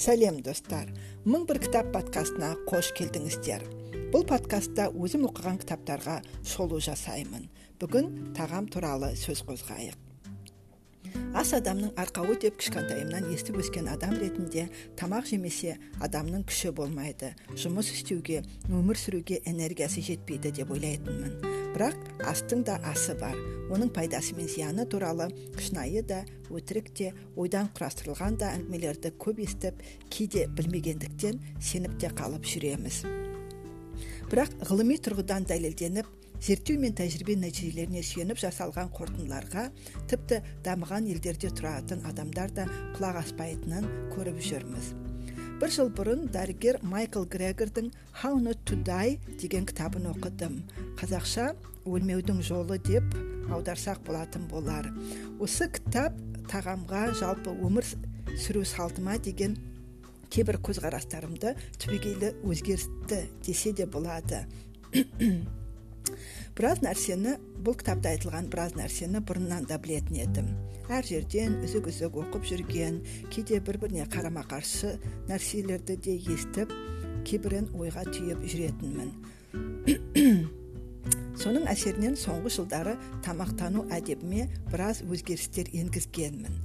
сәлем достар. Мың бір кітап подкастына қош келдіңіздер. Бұл подкастта өзім оқыған кітаптарға шолу жасаймын. Бүгін тағам туралы сөз қозғайық. Ас адамның арқауы деп кішкентайымнан естіп өскен адам ретінде тамақ жемесе адамның күші болмайды. Жұмыс істеуге өмір сүруге энергиясы жетпейді деп ойлайтынмын. Бірақ астың да асы бар. Оның пайдасы мен зияны туралы шынайы да өтірік те ойдан құрастырылған да әңгімелерді көп естіп кейде білмегендіктен сеніп те қалып жүреміз. Бірақ ғылыми тұрғыдан дәлелденіп зерттеу мен тәжірибе нәтижелеріне сүйеніп жасалған қорытындыларға тіпті дамыған елдерде тұратын адамдар да құлақ аспайтынын көріп жүрміз. Бір жыл бұрын дәрігер майкл грегордың how not to die деген кітабын оқыдым. Қазақша өлмеудің жолы деп аударсақ болатын болар. Осы кітап тағамға жалпы өмір сүру салтыма деген кейбір көзқарастарымды түбегейлі өзгертті десе де болады. Біраз нәрсені бұл кітапта айтылған біраз нәрсені бұрыннан да білетін едім. Әр жерден үзік үзік оқып жүрген кейде бір біріне қарама қарсы нәрселерді де естіп кейбірін ойға түйіп жүретінмін. Соның әсерінен соңғы жылдары тамақтану әдебіме біраз өзгерістер енгізгенмін.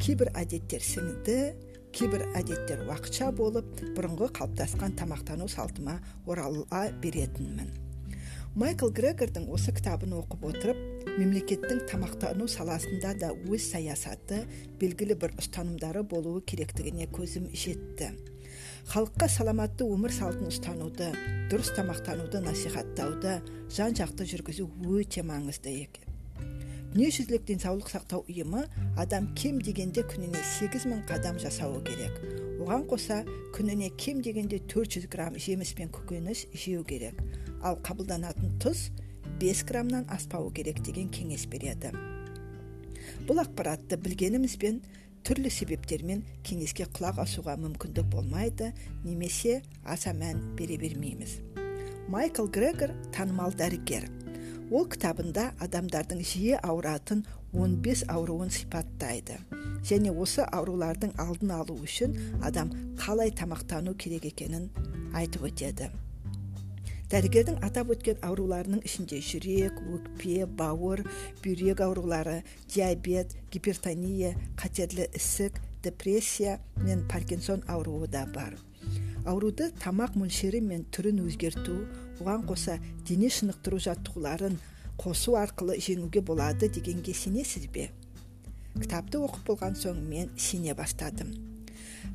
Кейбір әдеттер сіңді кейбір әдеттер уақытша болып бұрынғы қалыптасқан тамақтану салтыма орала беретінмін. Майкл грегордың осы кітабын оқып отырып мемлекеттің тамақтану саласында да өз саясаты белгілі бір ұстанымдары болуы керектігіне көзім жетті. Халыққа саламатты өмір салтын ұстануды дұрыс тамақтануды насихаттауды жан жақты жүргізу өте маңызды екен. Дүниежүзілік денсаулық сақтау ұйымы адам кем дегенде күніне 8 мың қадам жасауы керек. Оған қоса күніне кем дегенде 400 грамм жеміс пен көкөніс жеу керек. Ал қабылданатын тұз 5 граммнан аспауы керек деген кеңес береді. Бұл ақпаратты білгенімізбен түрлі себептермен кеңеске құлақ асуға мүмкіндік болмайды немесе аса мән бере бермейміз. Майкл грегор танымал дәрігер. Ол кітабында адамдардың жиі ауыратын 15 ауруын сипаттайды. Және осы аурулардың алдын алу үшін адам қалай тамақтану керек екенін айтып өтеді. Дәрігердің атап өткен ауруларының ішінде жүрек өкпе бауыр бүйрек аурулары диабет гипертония қатерлі ісік депрессия мен паркинсон ауруы да бар. Ауруды тамақ мөлшері мен түрін өзгерту оған қоса дене шынықтыру жаттығуларын қосу арқылы жеңуге болады дегенге сенесіз бе? Кітапты оқып болған соң мен сене бастадым.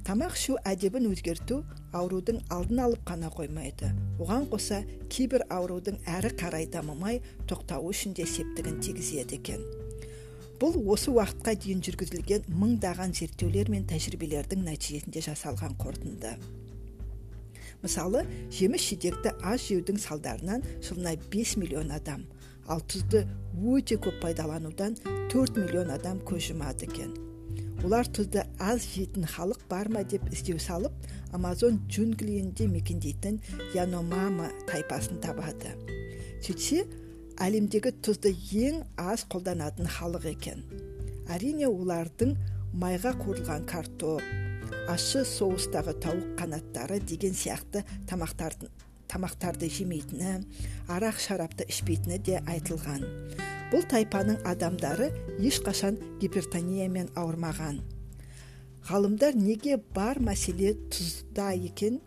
Тамақ ішу әдебін өзгерту аурудың алдын алып қана қоймайды. Оған қоса кейбір аурудың әрі қарай дамымай тоқтауы үшін де септігін тигізеді екен. Бұл осы уақытқа дейін жүргізілген мыңдаған зерттеулер мен тәжірибелердің нәтижесінде жасалған қорытынды. Мысалы жеміс жидекті аз жеудің салдарынан жылына 5 миллион адам ал тұзды өте көп пайдаланудан 4 миллион адам көз жұмады екен. Олар тұзды аз жейтін халық бар ма деп іздеу салып амазон джунглиінде мекендейтін яномама тайпасын табады. Сөйтсе әлемдегі тұзды ең аз қолданатын халық екен. Әрине олардың майға қуырылған картоп ащы соустағы тауық қанаттары деген сияқты тамақтардың тамақтарды жемейтіні арақ шарапты ішпейтіні де айтылған. Бұл тайпаның адамдары ешқашан гипертониямен ауырмаған. Ғалымдар неге бар мәселе тұзда екен?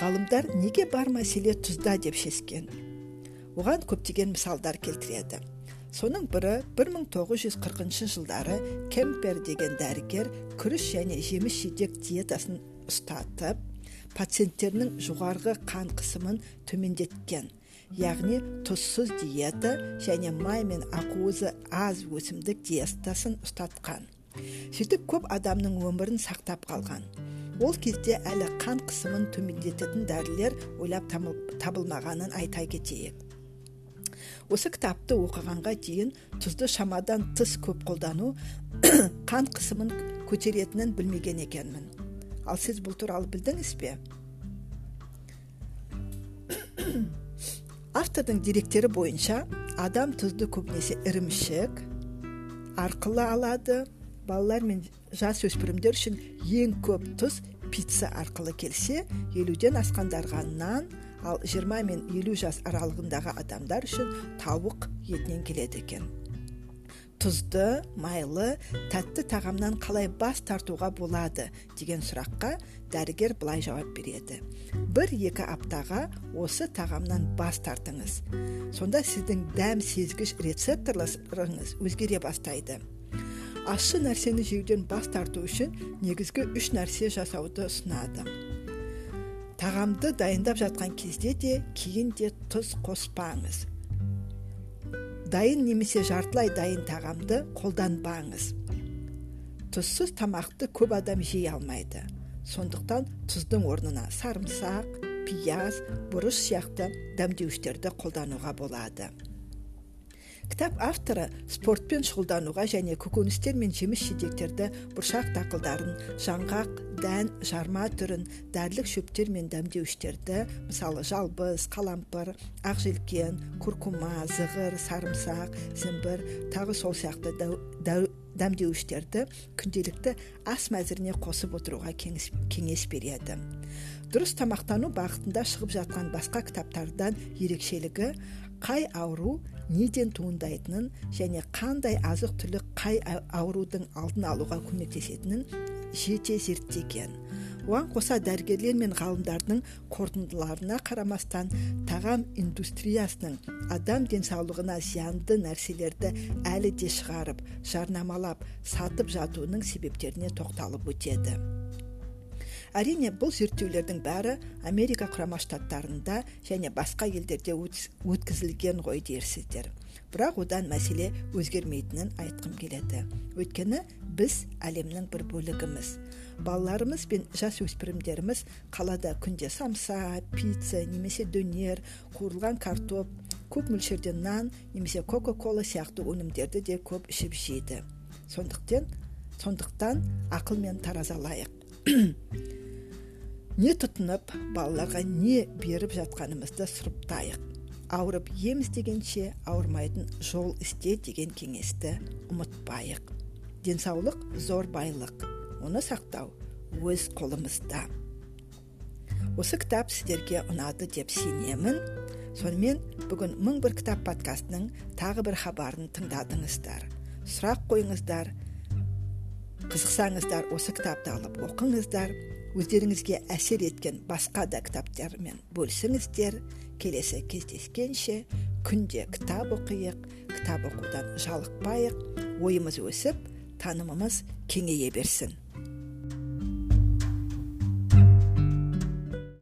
Ғалымдар неге бар мәселе тұзда деп шешкен? Оған көптеген мысалдар келтіреді. Соның бірі 1940 жылдары кемпер деген дәрігер күріш және жеміс жидек диетасын ұстатып пациенттерінің жоғарғы қан қысымын төмендеткен. Яғни тұзсыз диета және май мен ақуызы аз өсімдік диетасын ұстатқан. Сөйтіп көп адамның өмірін сақтап қалған. Ол кезде әлі қан қысымын төмендететін дәрілер ойлап табылмағанын айта кетейік. Осы кітапты оқығанға дейін тұзды шамадан тыс көп қолдану қан қысымын көтеретінін білмеген екенмін. Ал сіз бұл туралы білдіңіз бе? автордың деректері бойынша адам тұзды көбінесе ірімшік арқылы алады балалар мен жас өспірімдер үшін ең көп тұз пицца арқылы келсе елуден асқандарға нан ал 20 мен елу жас аралығындағы адамдар үшін тауық етінен келеді екен тұзды майлы тәтті тағамнан қалай бас тартуға болады деген сұраққа дәрігер былай жауап береді бір екі аптаға осы тағамнан бас тартыңыз сонда сіздің дәм сезгіш рецепторларыңыз өзгере бастайды ащы нәрсені жеуден бас тарту үшін негізгі үш нәрсе жасауды ұсынады тағамды дайындап жатқан кезде де кейін де тұз қоспаңыз дайын немесе жартылай дайын тағамды қолданбаңыз. Тұзсыз тамақты көп адам жей алмайды. Сондықтан тұздың орнына сарымсақ пияз бұрыш сияқты дәмдеуіштерді қолдануға болады. Кітап авторы спортпен шұғылдануға және көкөністер мен жеміс жидектерді бұршақ дақылдарын жаңғақ дән жарма түрін дәрілік шөптер мен дәмдеуіштерді мысалы жалбыз қалампыр ақжелкен куркума зығыр сарымсақ зімбір тағы сол сияқты дәмдеуіштерді күнделікті ас мәзіріне қосып отыруға кеңес береді. Дұрыс тамақтану бағытында шығып жатқан басқа кітаптардан ерекшелігі қай ауру неден туындайтынын және қандай азық түлік қай аурудың алдын алуға көмектесетінін жете зерттеген оған қоса дәрігерлер мен ғалымдардың қорытындыларына қарамастан тағам индустриясының адам денсаулығына зиянды нәрселерді әлі де шығарып жарнамалап сатып жатуының себептеріне тоқталып өтеді. Әрине бұл зерттеулердің бәрі америка құрама штаттарында және басқа елдерде өткізілген ғой дерсіздер бірақ одан мәселе өзгермейтінін айтқым келеді. Өйткені біз әлемнің бір бөлігіміз. Балаларымыз бен жас өспірімдеріміз қалада күнде самса пицца немесе дөнер қуырылған картоп көп мөлшерде нан немесе кока кола сияқты өнімдерді де көп ішіп жейді. Сондықтан сондықтан ақылмен таразалайық не тұтынып балаларға не беріп жатқанымызды сұрыптайық. Ауырып ем іздегенше ауырмайтын жол ізде деген кеңесті ұмытпайық. Денсаулық зор байлық. Оны сақтау өз қолымызда. Осы кітап сіздерге ұнады деп сенемін. Сонымен бүгін мың бір кітап подкастының тағы бір хабарын тыңдадыңыздар. Сұрақ қойыңыздар қызықсаңыздар осы кітапты алып оқыңыздар. Өздеріңізге әсер еткен басқа да кітаптармен бөлісіңіздер. Келесі кездескенше күнде кітап оқиық кітап оқудан жалықпайық ойымыз өсіп танымымыз кеңейе берсін.